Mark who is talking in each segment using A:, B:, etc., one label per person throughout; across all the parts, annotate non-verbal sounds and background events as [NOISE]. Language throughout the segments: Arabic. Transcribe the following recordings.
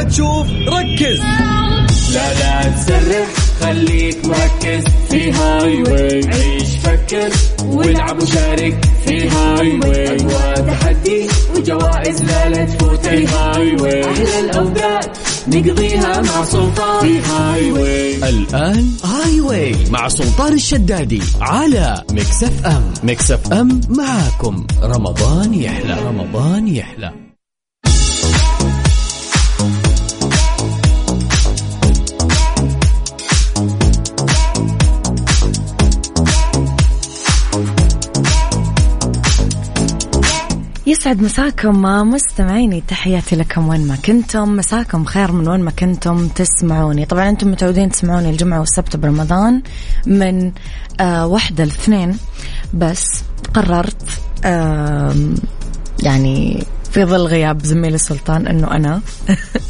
A: ما تشوف ركز.
B: لا لا تسرح خليك مركز في Highway عيش فكر والعب وشارك في Highway أجواء تحدي وجوائز لا لا تفوت في Highway أحلى الأوقات نقضيها مع سلطان في Highway
A: الآن Highway مع سلطان الشدادي على Mix FM. Mix FM معاكم. رمضان يحلى. رمضان يحلى.
C: يسعد مساكم مستمعيني تحياتي لكم وين ما كنتم. مساكم خير من وين ما كنتم تسمعوني. طبعا أنتم متعودين تسمعوني الجمعة والسبت برمضان من آه واحدة لاثنين بس قررت آه يعني في ظل غياب زميلي سلطان إنه أنا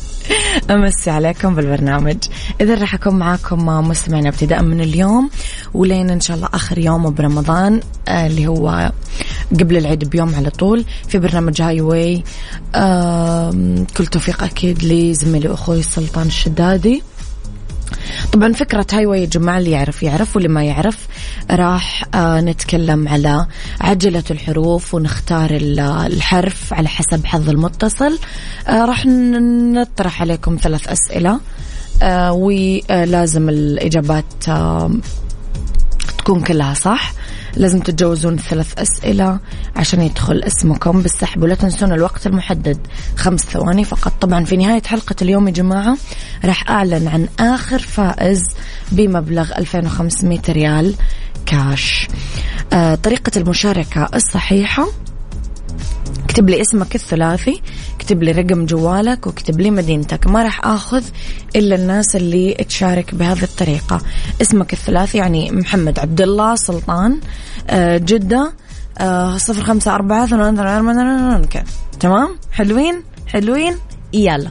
C: [LAUGHS] أمسي عليكم بالبرنامج. إذا راح أكون معاكم مستمعين ابتداء من اليوم ولين إن شاء الله آخر يوم برمضان آه، اللي هو قبل العيد بيوم على طول في برنامج Highway كل توفيق أكيد لزميلي وأخوي سلطان الشدادي. طبعا فكرة Highway يا جماعة اللي يعرف يعرف واللي ما يعرف. راح آه نتكلم على عجلة الحروف ونختار الحرف على حسب حظ المتصل. آه راح نطرح عليكم ثلاث أسئلة. آه ولازم الإجابات تكون كلها صح. لازم تتجاوزون ثلاث أسئلة عشان يدخل اسمكم. بالسحب ولا تنسون الوقت المحدد. خمس ثواني فقط. طبعا في نهاية حلقة اليوم يا جماعة راح أعلن عن آخر فائز بمبلغ 2500 ريال كاش آه طريقة المشاركة الصحيحة اكتب لي اسمك الثلاثي اكتب لي رقم جوالك واكتب لي مدينتك. ما راح آخذ إلا الناس اللي تشارك بهذه الطريقة. اسمك الثلاثي يعني محمد عبد الله سلطان آه، جدة آه، صفر خمسة أربعة ثمانية تمام؟ حلوين؟ حلوين؟ يلا.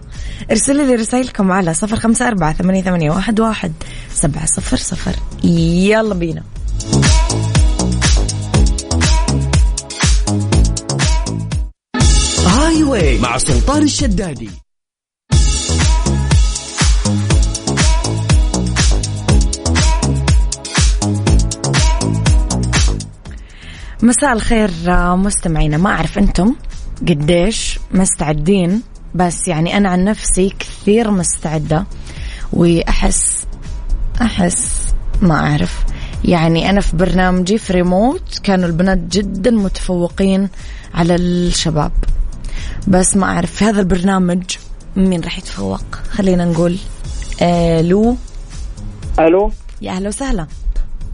C: ارسلوا لي رسائلكم على صفر خمسة أربعة ثمانية, واحد سبعة صفر صفر. يلا بينا.
A: هاي واي مع سلطان الشدادي.
C: مساء الخير مستمعينا. ما أعرف أنتم قديش مستعدين بس يعني أنا عن نفسي كثير مستعدة وأحس أحس ما أعرف. يعني أنا في برنامجي في ريموت كانوا البنات جدا متفوقين على الشباب. بس ما أعرف في هذا البرنامج مين راح يتفوق؟ خلينا نقول ألو
D: ألو؟
C: يا أهلا وسهلا.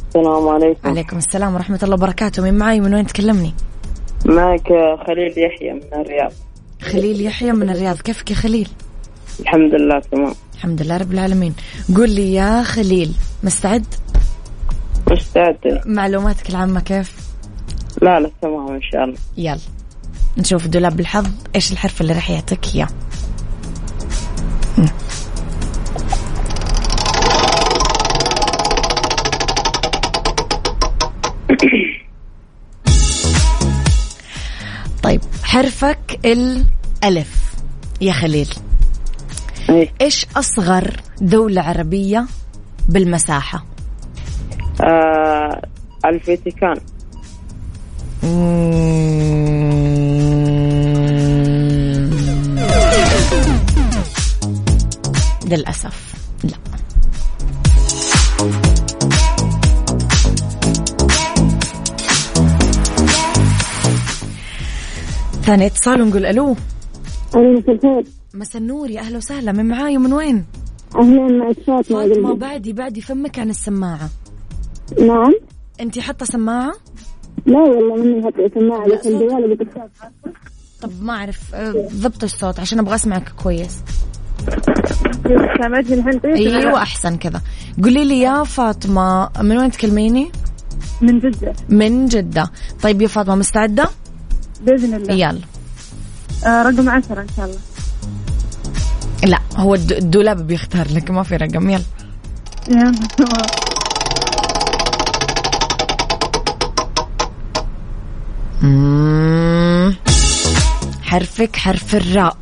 D: السلام عليكم.
C: عليكم السلام ورحمة الله وبركاته. مين معي؟ من وين تكلمني؟
D: معك خليل يحيى من الرياض.
C: خليل يحيى من الرياض. كيفك يا خليل؟
D: الحمد لله تمام.
C: الحمد لله رب العالمين. قول لي يا خليل مستعد؟
D: مستعد.
C: معلوماتك العامة كيف؟
D: لا لا تمام إن شاء الله.
C: يلا. نشوف دولاب الحظ إيش الحرف اللي راح يعطيك إياه. [COUGHS] طيب حرفك الألف. يا خليل.
D: إيه.
C: إيش أصغر دولة عربية بالمساحة؟
D: آه الفاتيكان.
C: للأسف. لا. ثاني اتصال ونقول
E: ألو. مساء الخير.
C: مساء النور يا أهلا وسهلا. من معاي ومن وين؟
E: أهلا معك
C: فاطمة
E: قلبي.
C: بعدي بعدي فمك عن السماعة.
E: نعم.
C: انت حاطة سماعة؟
E: لا والله مني هات
C: سماعة
E: بس
C: صوت. طب ما أعرف آه، ضبط الصوت عشان أبغى أسمعك كويس.
E: سامعتني الحين طيب.
C: أيوه أحسن كذا. قولي لي يا فاطمة من وين تكلميني؟
E: من جدة.
C: من جدة. طيب يا فاطمة مستعدة؟
E: بإذن الله.
C: يلا.
E: آه رقم عشرة إن شاء الله.
C: لا هو الد- الدولاب بيختار لك ما في رقم. يلا.
E: يلا.
C: حرفك حرف الراء.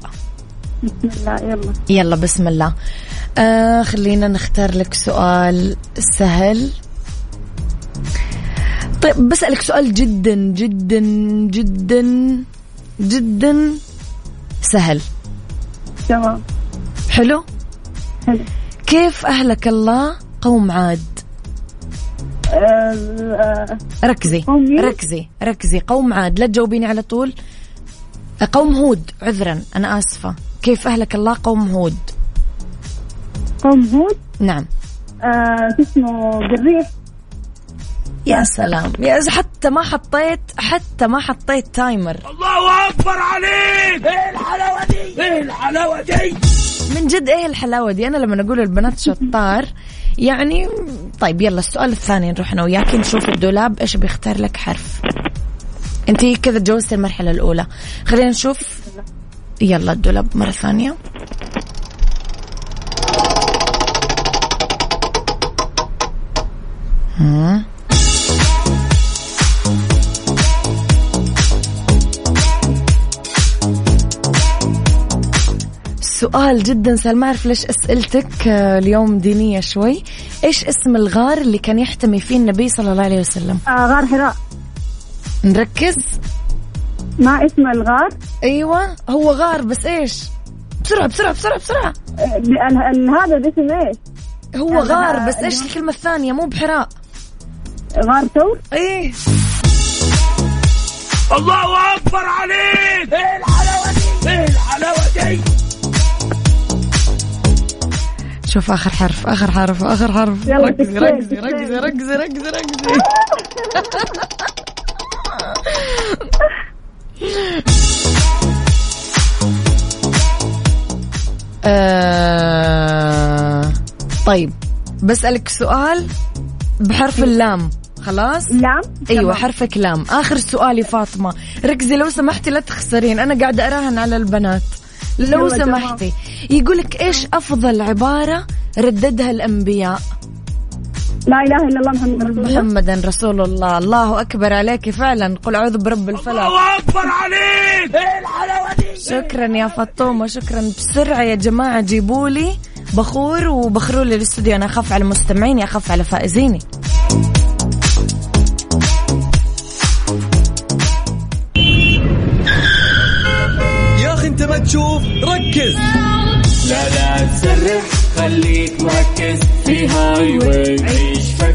E: بسم الله يلا.
C: يلا بسم الله. آه خلينا نختار لك سؤال سهل. طيب بسألك سؤال جدا جدا جدا جدا سهل.
E: تمام.
C: حلو؟
E: حلو.
C: كيف أهلك الله؟ قوم عاد.
E: آه، آه،
C: ركزي؟ ركزي ركزي. قوم عاد لا تجاوبيني على طول. قوم هود عذرا أنا آسفة. كيف أهلك الله؟ قوم هود.
E: قوم هود؟
C: نعم.
E: آه، شو اسمه بالريح
C: يا سلام. يا حتى ما حطيت حتى ما حطيت تايمر.
B: الله أكبر عليك! إيه الحلاوة دي؟ إيه الحلاوة دي؟
C: من جد إيه الحلاوة دي؟ أنا لما أقول البنات شطار يعني طيب يلا السؤال الثاني نروح أنا وياك. نشوف الدولاب إيش بيختار لك حرف؟ انت كذا تجوزتي المرحلة الأولى. خلينا نشوف يلا الدولاب مرة ثانية. هم. سؤال جدا سهل ما أعرف ليش أسئلتك آه، اليوم دينية شوي. إيش اسم الغار اللي كان يحتمي فيه النبي صلى الله عليه وسلم؟
E: آه، غار حراء.
C: نركز.
E: ما اسم الغار.
C: أيوه هو غار بس إيش؟
E: بسرعة بسرعة بسرعة بسرعة. هذا الاسم إيش؟
C: هو غار بس
E: إيش.
C: الكلمة الثانية؟ مو بحراء.
E: غار ثور؟
C: إيه.
B: الله أكبر عليك. إيه الحلاوه دي إيه الحلاوه دي
C: شوف آخر حرف آخر حرف آخر حرف.
E: يلا
C: ركزي ركزي. ركزي ركزي ركزي [LAUGHS] ركزي. آه، طيب بسألك سؤال بحرف اللام خلاص؟
E: لام؟ أيوه.
C: حرفك لام. آخر سؤال يا فاطمة. ركزي لو سمحتي لا تخسرين. أنا قاعدة أراهن على البنات. لو
E: تمام.
C: سمحتي. يقولك إيش أفضل عبارة رددها الأنبياء؟
E: لا إله إلا الله محمد رسول الله.
C: محمدا رسول الله. الله أكبر عليك فعلا. قل أعوذ برب الفلق.
B: الله أكبر عليك. إيه الحلاوة دي؟
C: شكرا يا فاطمة شكرا بسرعة يا جماعة. جيبوا لي بخور وبخروا لي الاستوديو أنا أخاف على مستمعيني أخاف على فائزيني.
A: يا أخي أنت ما تشوف. ركز.
B: لا لا تسرح خليك مركز. في هاي واي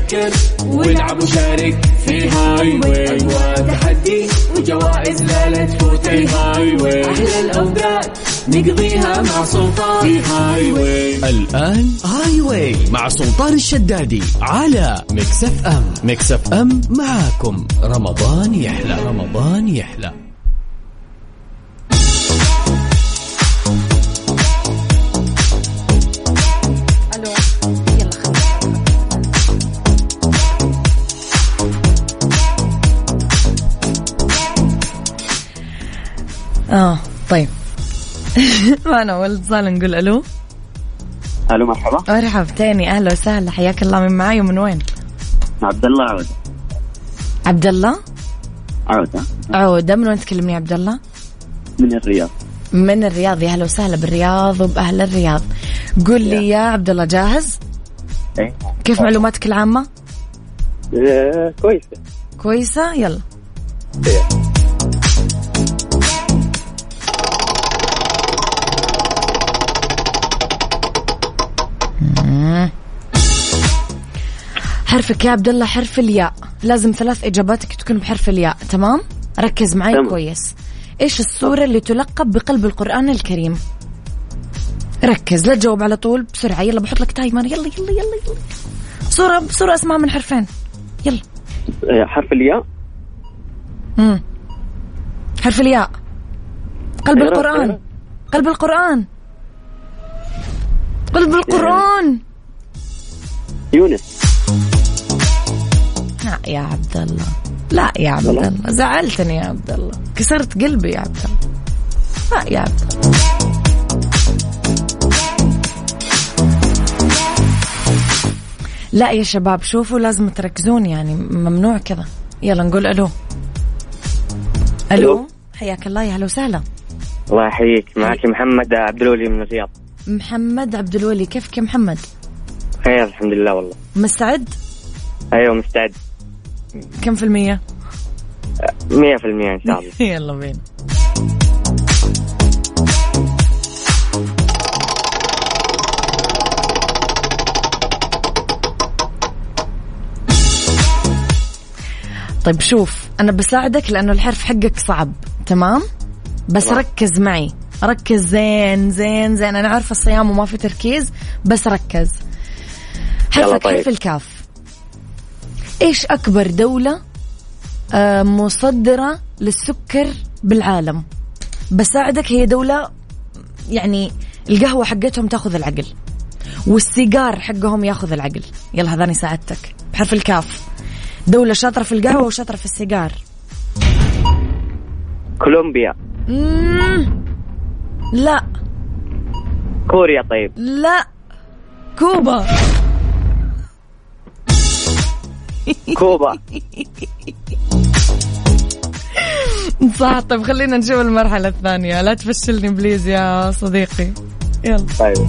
B: فكر والعب وشارك في Highway أجواء تحدي وجوائز لا لا تفوت في Highway أحلى الأوقات نقضيها مع سلطان. في Highway
A: الآن Highway مع سلطان الشدادي على ام Mix FM معاكم. رمضان يحلى. رمضان يحلى.
C: طيب. [LAUGHS] معنا اول اتصال نقول ألو.
F: ألو مرحبا.
C: مرحبتين أهلا وسهلا. حياك الله. من معاي ومن وين؟
F: عبد الله عودة.
C: عبد الله؟
F: عودة.
C: عودة. من وين تكلمني يا عبد الله؟
F: من الرياض.
C: من الرياض. يا أهلا وسهلا. بالرياض وبأهل الرياض. قل لي يا. عبد الله جاهز؟
F: إيه.
C: كيف معلوماتك العامة؟
F: آه، كويسة.
C: كويسة؟ يلا. حرفك يا عبد الله حرف الياء. لازم ثلاث إجاباتك تكون بحرف الياء تمام؟ ركز معي
F: تمام.
C: كويس. إيش السورة اللي تلقب بقلب القرآن الكريم؟ ركز لا تجاوب على طول بسرعة. يلا بحط لك تايمر. يلا يلا يلا يلا. سورة سورة اسمها من حرفين. يلا.
F: آه، حرف الياء.
C: مم. حرف الياء. قلب
F: اقرأ.
C: قلب القرآن. قلب القرآن.
F: يونس.
C: لا يا عبد الله لا يا عبد. الله زعلتني يا عبد الله كسرت قلبي يا عبد الله لا يا عبد الله لا يا شباب شوفوا لازم تركزون يعني ممنوع كذا. يلا نقول ألو.
F: ألو.
C: حياك الله يا هلا وسهلا.
F: الله يحييك. معك محمد عبد الولي من الرياض.
C: محمد عبد الولي كيفك يا محمد؟
F: خير الحمد لله والله.
C: مستعد؟
F: أيوه مستعد.
C: كم في المية؟
F: 100% إن شاء الله. [LAUGHS]
C: يلا بينا. طيب شوف أنا بساعدك لأنه الحرف حقك صعب تمام؟ بس
F: تمام.
C: ركز معي. ركز زين زين زين. أنا عارفه الصيام وما في تركيز بس ركز. حرفك
F: طيب.
C: حرف الكاف. إيش أكبر دولة آه، مصدرة للسكر بالعالم؟ بساعدك هي دولة يعني القهوة حقتهم تاخذ العقل والسيجار حقهم ياخذ العقل. يلا هذاني ساعدتك. بحرف الكاف. دولة شاطرة في القهوة وشاطرة في السيجار.
F: كولومبيا.
C: لا.
F: كوريا طيب.
C: لا. كوبا.
F: كوبا.
C: صح طيب خلينا نشوف المرحلة الثانية. لا تفشلني بليز يا صديقي. يلا.
F: طيب.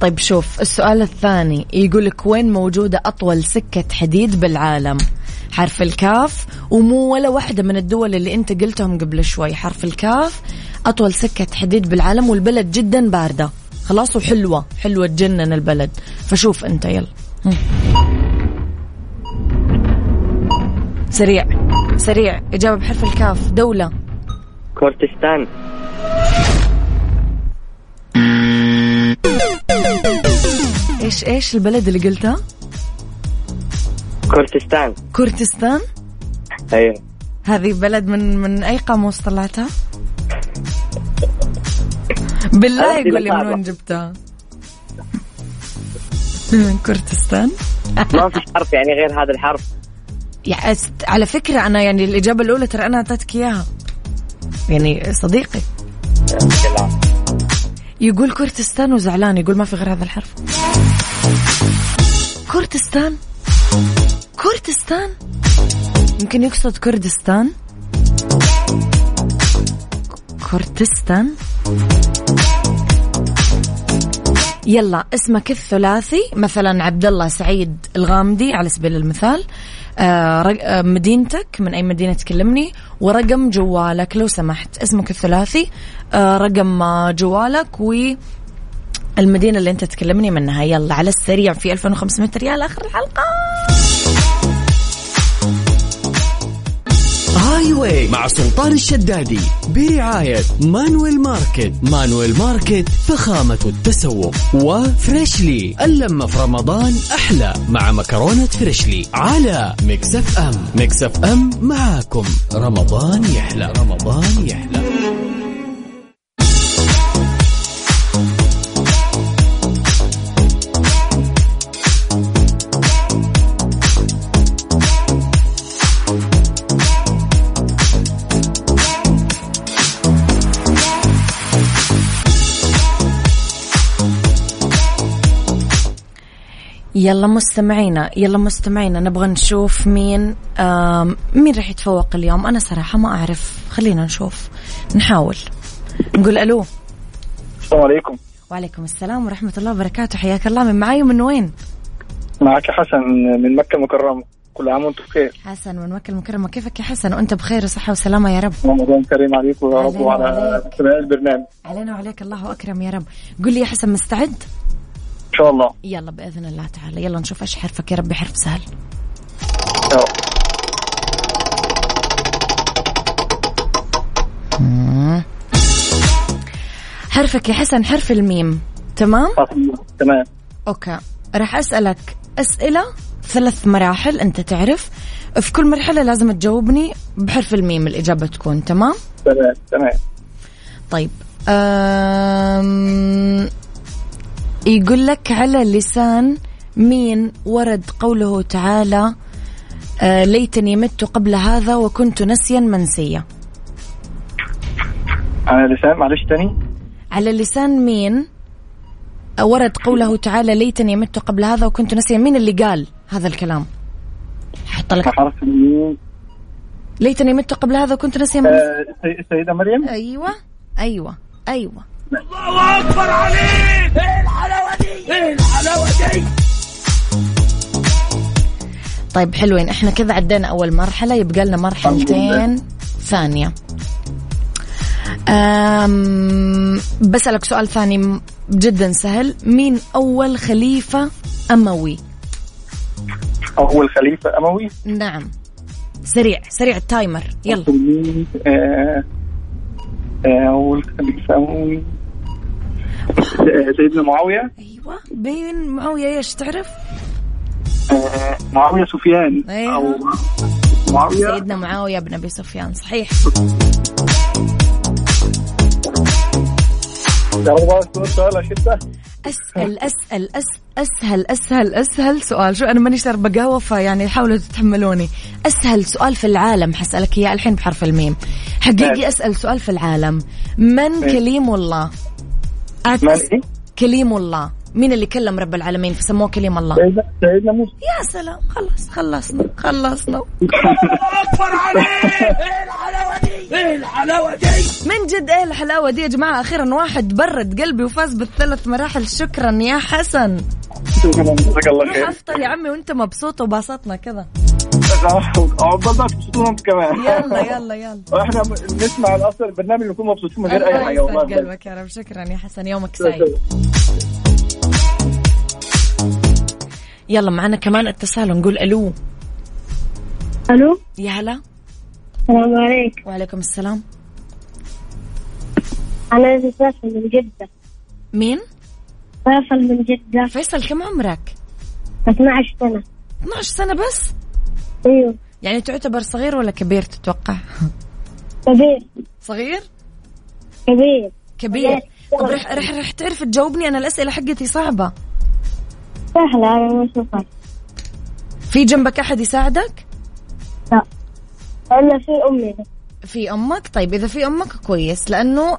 C: طيب شوف السؤال الثاني يقول لك وين موجودة أطول سكة حديد بالعالم؟ حرف الكاف ومو ولا واحدة من الدول اللي أنت قلتهم قبل شوي. حرف الكاف أطول سكة حديد بالعالم والبلد جدا باردة. خلاص وحلوة. حلوة تجنن البلد. فشوف أنت يلا. سريع. سريع. إجابة بحرف الكاف. دولة.
F: كورتستان
C: إيش إيش البلد اللي قلتها
F: كورتستان
C: كردستان
F: أيوه
C: هذه بلد من من أي قاموس طلعتها؟ بالله يقول لي من. وين جبتها؟ [LAUGHS] من كردستان؟
F: ما في حرف يعني غير هذا الحرف
C: يا أست- على فكرة أنا يعني الإجابة الأولى ترى أنا أعطيتك إياها يعني صديقي يقول كردستان وزعلان يقول ما في غير هذا الحرف كردستان كردستان؟ يمكن يقصد كردستان؟ كردستان؟ يلا اسمك الثلاثي مثلا عبد الله سعيد الغامدي على سبيل المثال. آه آه، مدينتك من أي مدينة تكلمني؟ ورقم جوالك لو سمحت. اسمك الثلاثي آه رقم جوالك و المدينة اللي أنت تكلمني منها. يلا على السريع في 2500 ريال آخر الحلقة.
A: هاي واي مع سلطان الشدادي برعاية Manuel Market. Manuel Market فخامة التسوق. و Freshly اللمة في رمضان أحلى. مع مكرونة Freshly على Mix FM. Mix FM معاكم. رمضان يحلى. رمضان يحلى.
C: يلا مستمعينا يلا مستمعينا نبغى نشوف مين مين راح يتفوق اليوم؟ أنا صراحة ما أعرف. خلينا نشوف. نحاول. نقول ألو.
G: السلام عليكم.
C: وعليكم السلام ورحمة الله وبركاته. حياك الله. من معاي ومن وين؟
G: معك حسن من مكة المكرمة. كل عام وأنتم بخير.
C: حسن من مكة المكرمة. كيفك يا حسن؟ وأنت بخير وصحة وسلامة يا رب.
G: رمضان كريم عليكم يا رب وعلى. سماع البرنامج.
C: علينا وعليك. الله أكرم يا رب. قل لي يا حسن مستعد؟
G: إن شاء الله.
C: يلا بإذن الله تعالى. يلا نشوف إيش حرفك. يا ربي حرف سهل. حرفك يا حسن حرف الميم. تمام؟
G: تمام.
C: أوكي. راح أسألك أسئلة ثلاث مراحل أنت تعرف. في كل مرحلة لازم تجاوبني بحرف الميم الاجابه تكون. تمام؟
G: تمام تمام.
C: طيب. أم... يقول لك على لسان مين ورد قوله تعالى آه ليتني مت قبل هذا وكنت نسيا منسيا.
G: على لسان معلش تاني.
C: على لسان مين ورد قوله تعالى ليتني مت قبل هذا وكنت نسيا. مين اللي قال هذا الكلام؟ حط لك.
G: حرف
C: ليتني مت قبل هذا كنت نسيا.
G: آه، سي- السيدة مريم؟
C: أيوه أيوه أيوه.
B: الله أكبر عليك. إيه الحلاوة دي؟ إيه الحلاوة دي؟
C: طيب حلوين. إحنا كذا عدينا أول مرحلة يبقى لنا مرحلتين ثانية. أم بسألك سؤال ثاني جدا سهل. مين أول خليفة أموي؟
G: أول خليفة أموي؟
C: نعم. سريع سريع التايمر. يلا.
G: آه، آه، أول خليفة أموي؟ سيدنا معاوية.
C: أيوة. بين معاوية إيش تعرف؟
G: آه، معاوية سفيان.
C: أيوة.
G: أو معاوية.
C: سيدنا معاوية بن أبي سفيان صحيح. أسأل أس أسهل أسهل أسهل سؤال. شو أنا ماني شاربة قهوة فيعني حاولوا تتحملوني. أسهل سؤال في العالم حسألك إياه الحين بحرف الميم. حقيقي. أسأل سؤال في العالم. من كليم الله؟
G: من
C: أعتس
G: إيه؟
C: كليم الله. مين اللي كلم رب العالمين؟ فسموه كليم الله.
G: سيدنا موسى.
C: يا سلام. خلص خلصنا خلصنا.
B: الله [LAUGHS] أكبر عليك. إيه الحلاوه دي إيه الحلاوه دي
C: من جد إيه الحلاوة دي يا جماعة؟ أخيرا واحد برد قلبي وفاز بالثلاث مراحل. شكرا يا حسن.
G: جزاك الله خير.
C: أفطر يا عمي وأنت مبسوط وباسطنا كذا.
G: عقبال تبسطونا أنتوا كمان؟
C: يلا يلا يلا.
G: وإحنا نسمع الأصل البرنامج نكون مبسوطين من غير أي
C: حاجة
G: والله
C: قلبك يا رب. شكرا يا حسن. يومك سعيد. يلا معنا كمان اتصال ونقول ألو.
E: ألو؟
C: يا هلا.
E: السلام عليكم
C: وعليكم السلام.
E: أنا اسمي فيصل من جدة.
C: مين؟
E: فيصل من جدة.
C: فيصل كم عمرك؟
E: 12 سنة.
C: 12 سنة بس؟
E: أيوه.
C: يعني تعتبر صغير ولا كبير تتوقع؟
E: كبير.
C: صغير؟
E: كبير.
C: كبير. طب رح رح رح تعرف تجاوبني أنا الأسئلة حقتي صعبة.
E: سهلة أنا ما أشوفها.
C: في جنبك أحد يساعدك؟
E: لا. أنا في أمي.
C: في أمك؟ طيب إذا في أمك كويس لأنه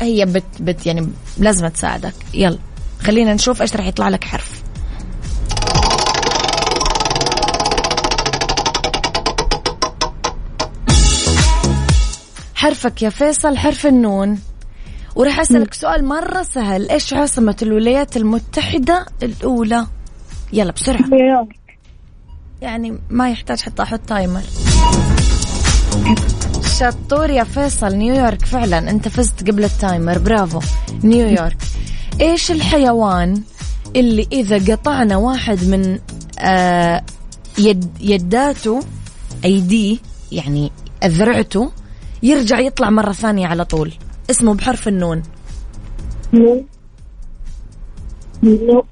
C: هي بت بت يعني لازم تساعدك. يلا خلينا نشوف إيش راح يطلع لك حرف. حرفك يا فيصل حرف النون. وراح أسألك سؤال مرة سهل. إيش عاصمة الولايات المتحدة الأولى؟ يلا بسرعة.
E: نيويورك.
C: يعني ما يحتاج حتى أحط timer شطور يا فيصل. نيويورك فعلا. أنت فزت قبل ال timer. برافو. نيويورك. إيش الحيوان اللي إذا قطعنا واحد من آه يد يداته أيديه يعني أذرعته يرجع يطلع مرة ثانية على طول. اسمه بحرف النون.
E: نو نو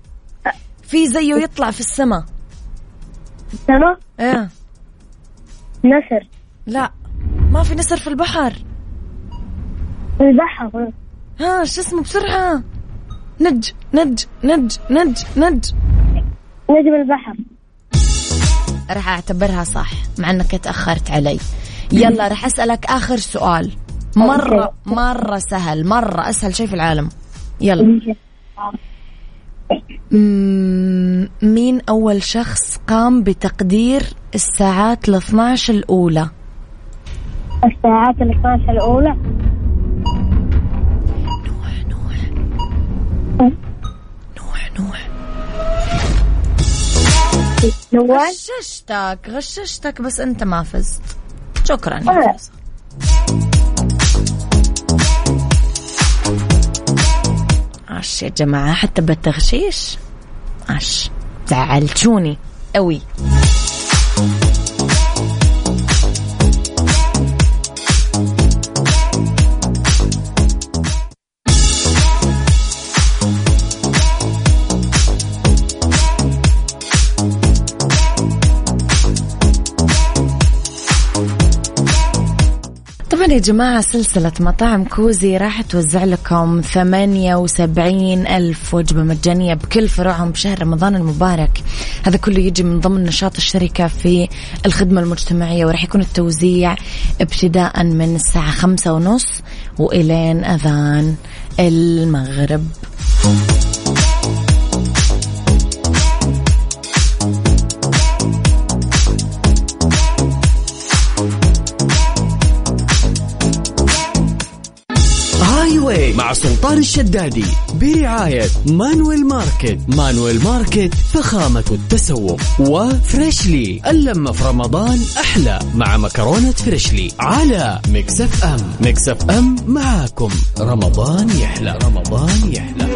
C: في زيه يطلع في السماء
E: السما
C: إيه
E: نسر.
C: لا. ما في نسر في البحر.
E: البحر.
C: ها شو اسمه بسرعة. نج نج نج نج نج.
E: نجم البحر.
C: راح أعتبرها صح مع إنك تأخرت علي. يلا راح أسألك آخر سؤال. مرة مرة سهل مرة أسهل شيء في العالم. يلا. مين أول شخص قام بتقدير الساعات ال 12 الأولى؟
E: الساعات ال 12 الأولى
C: نوح. نوح نوح. نوح؟ غششتك غششتك بس أنت ما فزت. شكرا. يا
E: آه.
C: عش يا جماعة حتى بالتغشيش. عش. زعلتوني قوي يا جماعة سلسلة مطاعم كوزي راح توزع لكم 78 ألف وجبة مجانية بكل فروعهم بشهر رمضان المبارك. هذا كله يجي من ضمن نشاط الشركة في الخدمة المجتمعية وراح يكون التوزيع ابتداء من الساعة خمسة ونص وإلين أذان المغرب.
A: مع سلطان الشدادي برعاية Manuel Market. Manuel Market فخامة التسوق. و Freshly اللمة في رمضان أحلى مع مكرونة Freshly على Mix FM. Mix FM معاكم. رمضان يحلى. رمضان يحلى.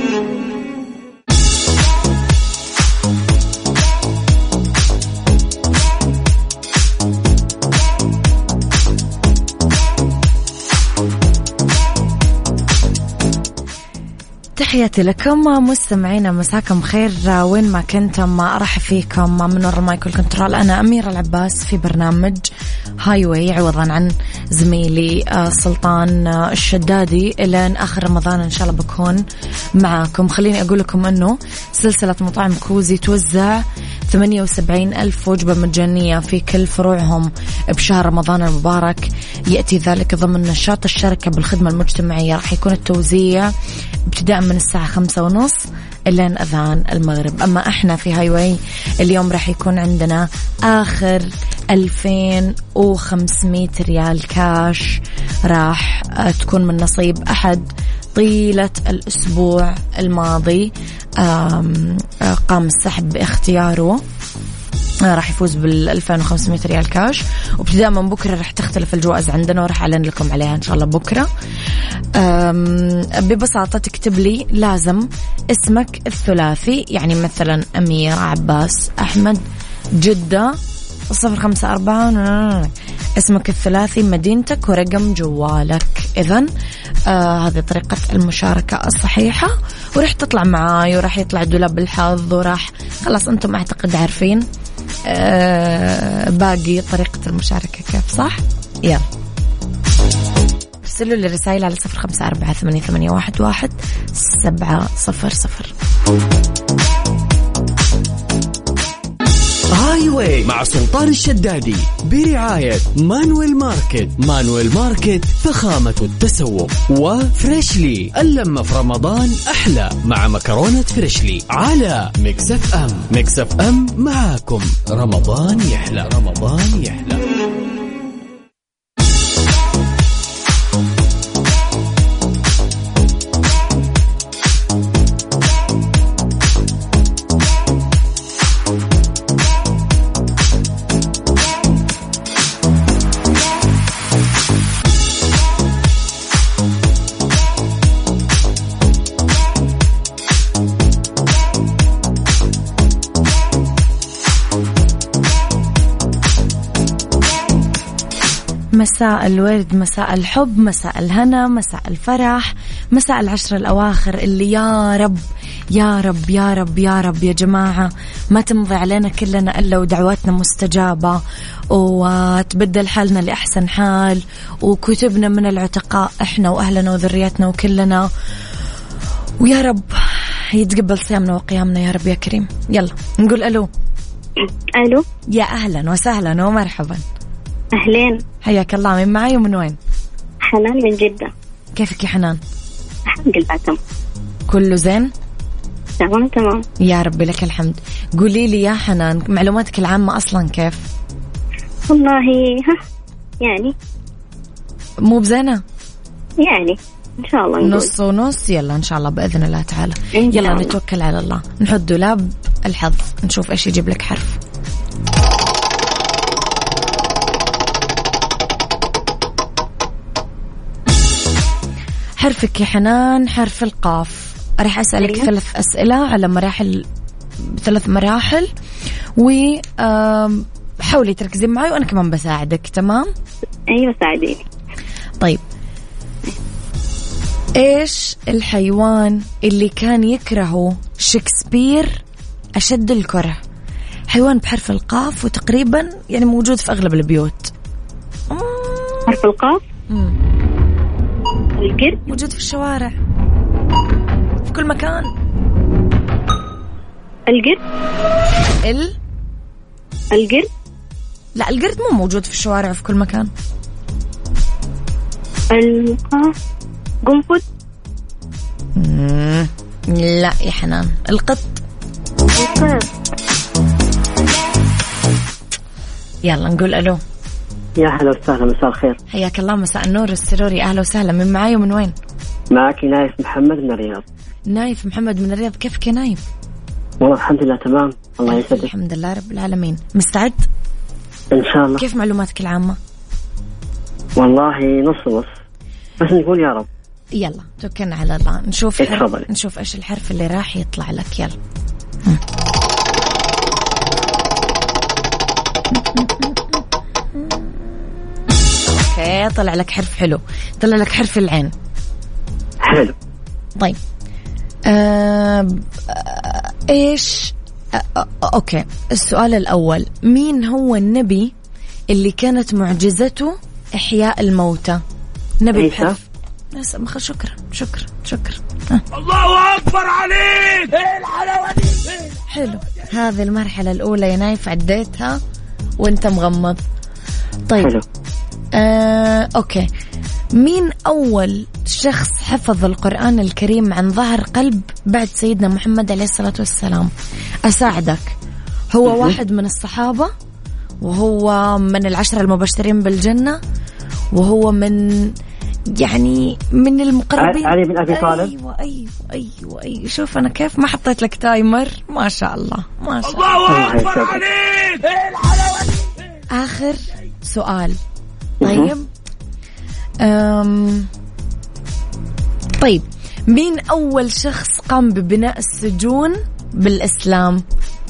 C: تحياتي لكم مستمعينا مساكم خير وين ما كنتم ارحب فيكم. من وراء ال mic وال control أنا أميرة العباس في برنامج Highway عوضا عن زميلي آه، سلطان آه، الشدادي. إلى آخر رمضان إن شاء الله بكون معاكم. خليني أقول لكم إنه سلسلة مطاعم كوزي توزع 78 ألف وجبة مجانية في كل فروعهم بشهر رمضان المبارك. يأتي ذلك ضمن نشاط الشركة بالخدمة المجتمعية. راح يكون التوزيع ابتداء من الساعة خمسة ونص إلى أذان المغرب. أما إحنا في Highway اليوم راح يكون عندنا آخر 2500 ريال كاش راح تكون من نصيب أحد طيلة الأسبوع الماضي قام السحب باختياره. راح يفوز بال 2500 ريال كاش. وابتداء من بكرة راح تختلف الجوائز عندنا وراح أعلن لكم عليها إن شاء الله بكرة. ببساطة تكتب لي لازم اسمك الثلاثي يعني مثلا أمير عباس أحمد جدة صفر خمسة أربعة. اسمك الثلاثي مدينتك ورقم جوالك. إذا آه هذه طريقة المشاركة الصحيحة. ورح تطلع معاي ورح يطلع دولاب الحظ وراح خلاص أنتم أعتقد عارفين آه باقي طريقة المشاركة. كيف صح؟ يلا. ارسلوا لي رسائل على صفر خمسة أربعة ثمانية, ثمانية واحد, واحد سبعة صفر صفر.
A: Highway مع سلطان الشدادي برعاية Manuel Market. Manuel Market فخامة التسوق. و Freshly اللمة في رمضان أحلى مع مكرونة Freshly على Mix FM. Mix FM معاكم. رمضان يحلى. رمضان يحلى.
C: مساء الورد مساء الحب مساء الهنا مساء الفرح مساء العشر الأواخر اللي يا رب يا رب يا رب يا رب يا جماعة ما تمضي علينا كلنا إلا ودعواتنا مستجابة وتبدل حالنا لأحسن حال وكتبنا من العتقاء إحنا وأهلنا وذرياتنا وكلنا. ويا رب يتقبل صيامنا وقيامنا يا رب يا كريم. يلا نقول ألو.
E: ألو.
C: يا أهلا وسهلا ومرحبا.
E: أهلين.
C: حياك الله. من معي ومن وين؟
E: حنان من جدة.
C: كيفك يا حنان؟
E: الحمد لله تمام.
C: كله زين؟
E: تمام تمام.
C: يا رب لك الحمد. قولي لي يا حنان معلوماتك العامة أصلا كيف؟
E: والله ها يعني.
C: مو بزينة؟
E: يعني إن شاء الله نقول.
C: نص ونص؟ يلا إن شاء الله بإذن الله تعالى. يلا
E: الله.
C: نتوكل على الله. نحط دولاب الحظ نشوف إيش يجيب لك حرف. حرفك يا حنان حرف القاف. راح أسألك
E: أيوة.
C: ثلاث أسئلة على مراحل ثلاث مراحل. و حاولي تركزين معي وأنا كمان بساعدك تمام؟
E: أيوه ساعديني.
C: طيب. إيش الحيوان اللي كان يكرهه شكسبير أشد الكره؟ حيوان بحرف القاف وتقريبا يعني موجود في أغلب البيوت.
E: حرف القاف؟
C: مم،
E: القرد
C: موجود في الشوارع. في كل مكان.
E: القرد؟
C: ال؟
E: القرد؟
C: لا القرد مو موجود في الشوارع في كل مكان.
E: القاف قنفذ؟
C: لا يا حنان. القط.
E: القرد
C: يلا نقول ألو.
F: يا هلا وسهلا مساء الخير.
C: حياك الله مساء النور. والسرور يا أهلا وسهلا. من معاي ومن وين؟
F: معك نايف محمد من الرياض.
C: نايف محمد من الرياض. كيفك يا نايف؟
F: والله الحمد لله تمام. الله يسعدك.
C: الحمد لله رب العالمين. مستعد؟
F: إن شاء الله.
C: كيف معلوماتك العامة؟
F: والله نص نص. بس نقول يا رب.
C: يلا توكلنا على الله. نشوف
F: إيه،
C: حرف. نشوف إيش الحرف اللي راح يطلع لك. يلا. okay طلع لك حرف حلو طلع لك حرف العين.
F: حلو.
C: طيب. آه آه، إيش؟ آه آه أوكي. السؤال الأول مين هو النبي اللي كانت معجزته إحياء الموتى؟ نبي. بحرف. بس مخ- شكرا شكرا شكرا.
B: الله أكبر عليك! إيه الحلاوة دي؟
C: حلو. هذه المرحلة الأولى يا نايف عديتها وأنت مغمض. طيب.
F: حلو.
C: آه، أوكي. مين أول شخص حفظ القرآن الكريم عن ظهر قلب بعد سيدنا محمد عليه الصلاة والسلام؟ أساعدك. هو واحد من الصحابة وهو من العشرة المبشرين بالجنة وهو من يعني من المقربين.
F: علي بن أبي طالب.
C: أيوه أيوه أيوه أيوه. شوف أنا كيف ما حطيت لك تايمر. ما شاء الله ما شاء الله.
B: الله
F: أكبر.
B: عليك!
C: آخر سؤال. طيب. أم... طيب. مين أول شخص قام ببناء السجون بالإسلام؟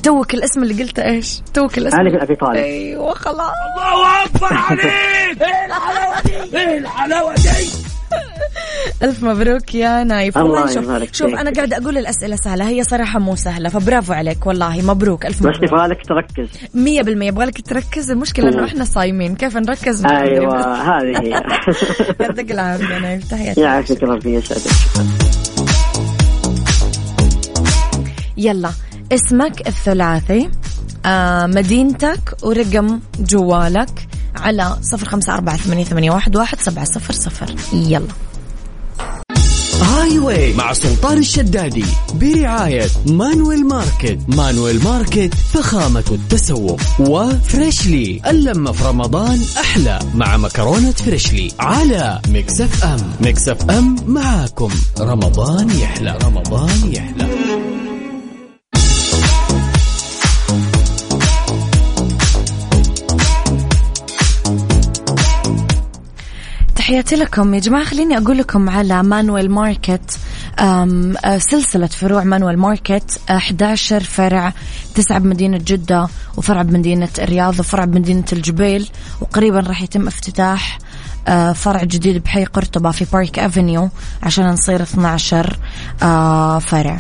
C: توك الاسم اللي قلته إيش؟ توك الاسم.
F: علي بن أبي طالب.
C: أيوه خلاص.
B: الله أكبر عليك! إيه الحلاوة دي؟ إيه الحلاوة دي؟ [LAUGHS]
C: الف مبروك يا نايف.
F: الله
C: والله شوف شوف
F: فيك.
C: أنا قاعدة أقول الأسئلة سهلة هي صراحة مو سهلة فبرافو عليك والله مبروك ألف
F: بس
C: مبروك
F: يبغالك تركز.
C: مية بالمية يبغالك تركز المشكلة إنه إحنا صايمين كيف نركز؟
F: أيوه
C: بس. [LAUGHS]
F: هذه هي.
C: يعطيك العافية نايف تحياتي.
F: يعافيك ربي يسعدك.
C: يلا اسمك الثلاثي آه مدينتك ورقم جوالك على صفر خمسة أربعة ثمانية, واحد سبعة صفر صفر. يلا.
A: Highway مع سلطان الشدادي برعاية Manuel Market. Manuel Market فخامة التسوق. و Freshly اللمة في رمضان أحلى مع مكرونة Freshly على Mix FM. Mix FM معاكم. رمضان يحلى. رمضان يحلى.
C: تحياتي لكم. يا جماعة خليني أقول لكم على Manuel Market. سلسلة فروع Manuel Market. آه، 11 فرع تسعة بمدينة جدة وفرع بمدينة الرياض وفرع بمدينة الجبيل وقريبا راح يتم افتتاح فرع جديد بحي قرطبة في Park Avenue عشان نصير 12 آه، فرع.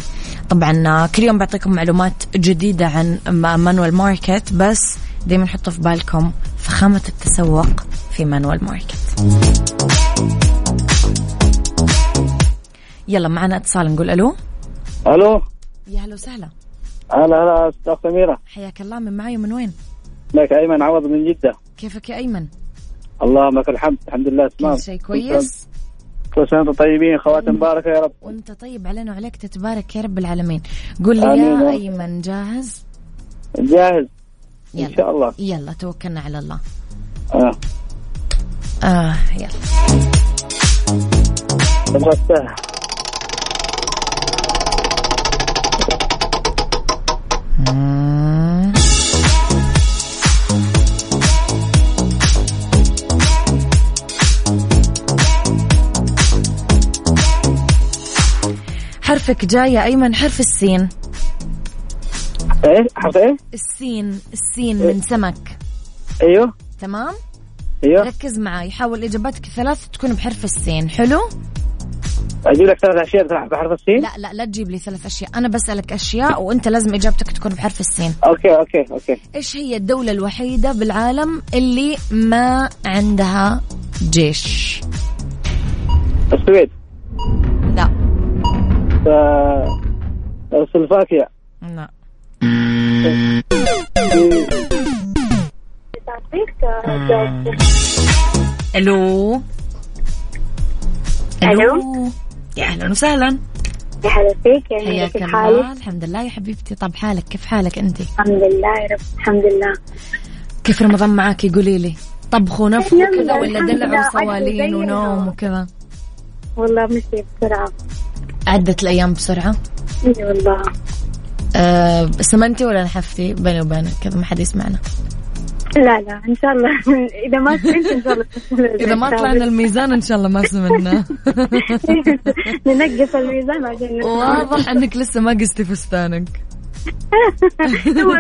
C: طبعا كل يوم بعطيكم معلومات جديدة عن Manuel Market بس دايما حطوا في بالكم فخامة التسوق في Manuel Market. يلا معنا اتصال نقول ألو.
G: ألو.
C: يا هلا وسهلا.
G: هلا هلا أستاذ سميرة.
C: حياك الله من معي من وين؟
G: لك أيمن عوض من جدة.
C: كيفك يا أيمن؟
G: اللهم لك الحمد. الحمد لله تمام.
C: كل شيء كويس؟
G: كل سنة وأنتم طيبين خواتم مباركه يا رب.
C: وأنت طيب علينا وعليك تتبارك يا رب العالمين. قول لي
G: يا.
C: أيمن جاهز؟
G: جاهز. إن
C: يلا
G: شاء الله.
C: يلا توكلنا على الله.
G: آه.
C: آه يلا. مم. حرفك جاي يا أيمن حرف السين.
G: إيه؟ حرف إيه؟
C: السين السين من سمك.
G: أيوه.
C: تمام؟
G: أيوه.
C: ركز معي حاول اجاباتك الثلاث تكون بحرف السين حلو؟
G: أجيب لك ثلاث أشياء بحرف السين؟
C: لا لا لا تجيب لي ثلاث أشياء أنا بسألك أشياء وأنت لازم إجابتك تكون بحرف السين.
G: okay okay okay.
C: إيش هي الدولة الوحيدة بالعالم اللي ما عندها جيش؟
G: السويد.
C: لا.
G: آه، سلوفاكيا.
C: لا. ألو
E: ألو.
C: يا أهلا وسهلا.
E: يا هلا فيك يا كيف حالك؟
C: الحمد لله يا حبيبتي. طب حالك؟ كيف حالك أنت؟
E: الحمد لله يا رب الحمد لله.
C: كيف رمضان معاكي قولي لي. طبخ ونفخ
E: يلا،
C: وكذا ولا دلع وصوالين. ونوم وكذا؟
E: والله مشي بسرعة.
C: عدت الأيام بسرعة؟
E: اي والله.
C: أه سمنتي ولا نحفتي؟ بيني وبينك كذا ما حد يسمعنا.
E: لا لا إن شاء الله. [LAUGHS] إذا ما سمعت إن شاء الله
C: إذا ما طلعنا الميزان إن شاء الله ما سمنا [LAUGHS]
E: ننقص الميزان عشان.
C: واضح أنك لسه ما قستي فستانك. [LAUGHS]
E: هو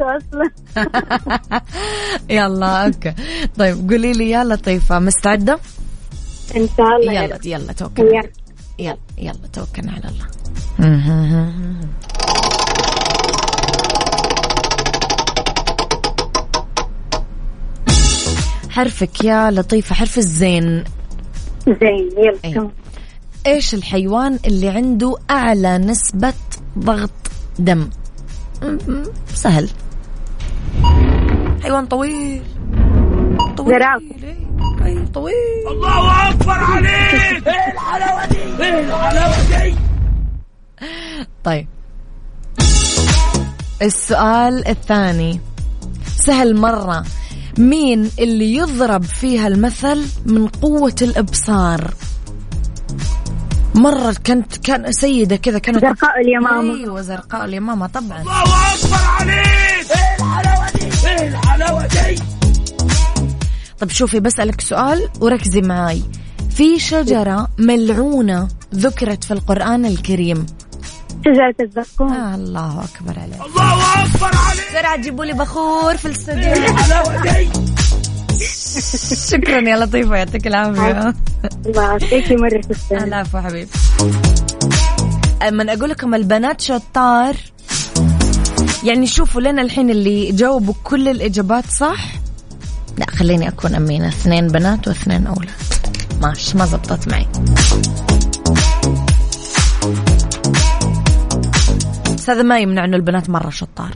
E: أصلا.
C: يلا أوكي. طيب قولي لي يا لطيفة مستعدة؟
E: إن شاء الله.
C: يلا. يلا توكل
E: يلا.
C: يلا توكلنا على الله. [LAUGHS] حرفك يا لطيفة حرف الزين.
E: زين يلا. تمام
C: إيش الحيوان اللي عنده أعلى نسبة ضغط دم؟ سهل. حيوان طويل. طويل. إيه، أي طويل طيب. السؤال الثاني. سهل مرة. مين اللي يضرب فيها المثل من قوة الإبصار؟ مرة كانت كان سيدة كذا كانت
E: زرقاء اليمامة.
C: أيوه زرقاء اليمامة طبعا. طب شوفي بسألك سؤال وركزي معاي. في شجرة ملعونة ذكرت في القرآن الكريم.
E: شجرة الزقوم.
C: آه الله أكبر عليك. الله أكبر عليك. بسرعة جيبوا لي بخور في الاستوديو. [LAUGHS] شكرا يا لطيفة يعطيك العافية.
E: الله يعطيكي مرة تستاهل
C: العفو حبيبي. من أقول لكم البنات شطار. يعني شوفوا لنا الحين اللي جاوبوا كل الإجابات صح؟ لا خليني أكون أمينة. اثنين بنات واثنين أولاد. ماشي ما زبطت معي. هذا ما يمنع انه البنات مرة شطار.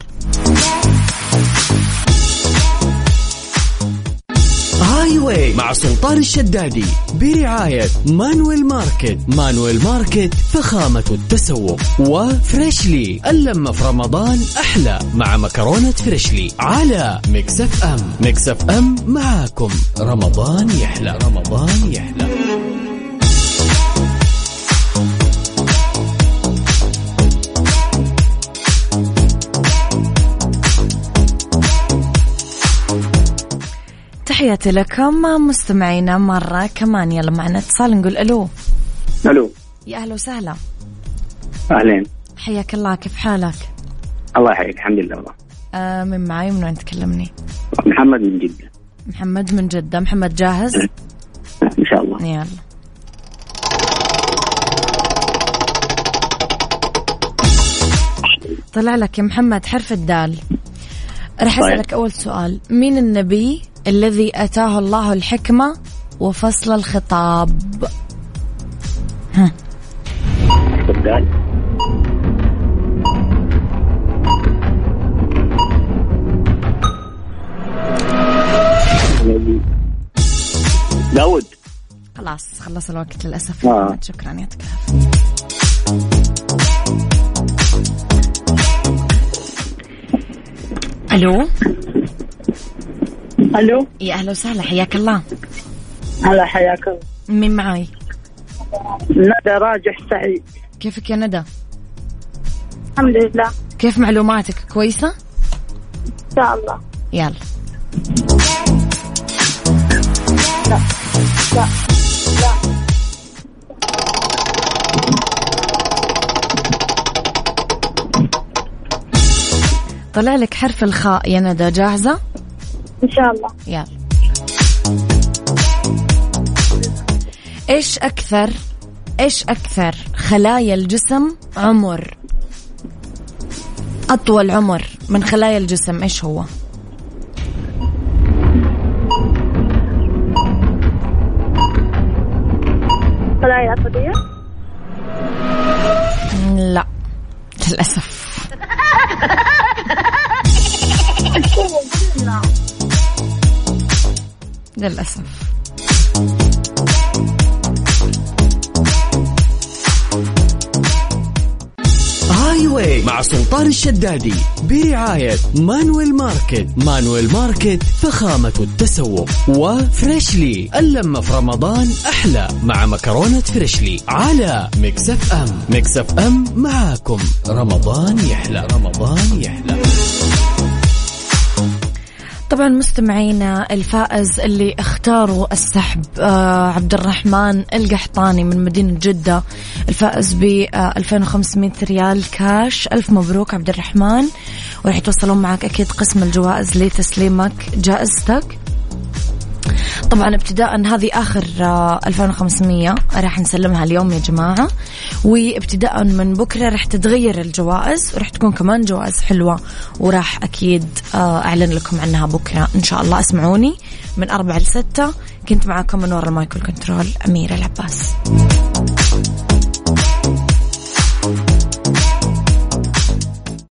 A: Highway مع سلطان الشدادي برعاية Manuel Market. Manuel Market فخامة التسوق. و Freshly اللمة في رمضان أحلى مع مكرونة Freshly على Mix FM. Mix FM معاكم. رمضان يحلى رمضان يحلى.
C: تحياتي لكم مستمعينا مرة كمان. يلا معنا اتصال نقول ألو.
F: ألو.
C: يا أهلا وسهلا.
F: أهلين.
C: حياك الله. كيف حالك؟
F: الله يحييك. الحمد لله. والله.
C: آه من معاي من وين تكلمني؟
F: محمد من جدة.
C: محمد من جدة. محمد جاهز؟
F: إن شاء الله.
C: يلا. طلع لك يا محمد حرف الدال. راح
F: طيب.
C: أسألك أول سؤال. مين النبي الذي أتاه الله الحكمة وفصل الخطاب.
F: تفضل داود.
C: خلاص خلص الوقت للأسف. يا
F: آه.
C: شكرا يعطيك العافية. ألو؟
D: ألو؟
C: يا أهلا وسهلا حياك الله.
D: هلا حياك الله.
C: مين معاي؟
D: ندى راجح سعيد.
C: كيفك يا ندى؟
E: الحمد لله.
C: كيف معلوماتك؟ كويسة؟
E: إن شاء الله.
C: يلا. طلع لك حرف الخاء يا ندى جاهزة؟
E: إن شاء الله.
C: يلا. إيش أكثر إيش أكثر خلايا الجسم عمر؟ أطول عمر من خلايا الجسم إيش هو؟
E: خلايا العصبية
C: لا للأسف.
A: للأسف. high Highway مع سلطان الشدادي برعاية Manuel Market. Manuel Market فخامة التسوق. و Freshly اللمة في رمضان أحلى. مع مكرونة Freshly على Mix FM. Mix FM معاكم. رمضان يحلى. رمضان يحلى.
C: طبعا مستمعينا الفائز اللي اختاروا السحب آه عبد الرحمن القحطاني من مدينة جدة. الفائز ب آه 2500 ريال كاش. ألف مبروك عبد الرحمن وراح يتواصلون معك أكيد قسم الجوائز لتسليمك جائزتك. طبعا ابتداء هذه آخر 2500 راح نسلمها اليوم يا جماعة. وابتداء من بكرة راح تتغير الجوائز وراح تكون كمان جوائز حلوة وراح أكيد آه، أعلن لكم عنها بكرة إن شاء الله. اسمعوني من أربعة لستة. كنت معكم من وراء المايكل كنترول أميرة العباس.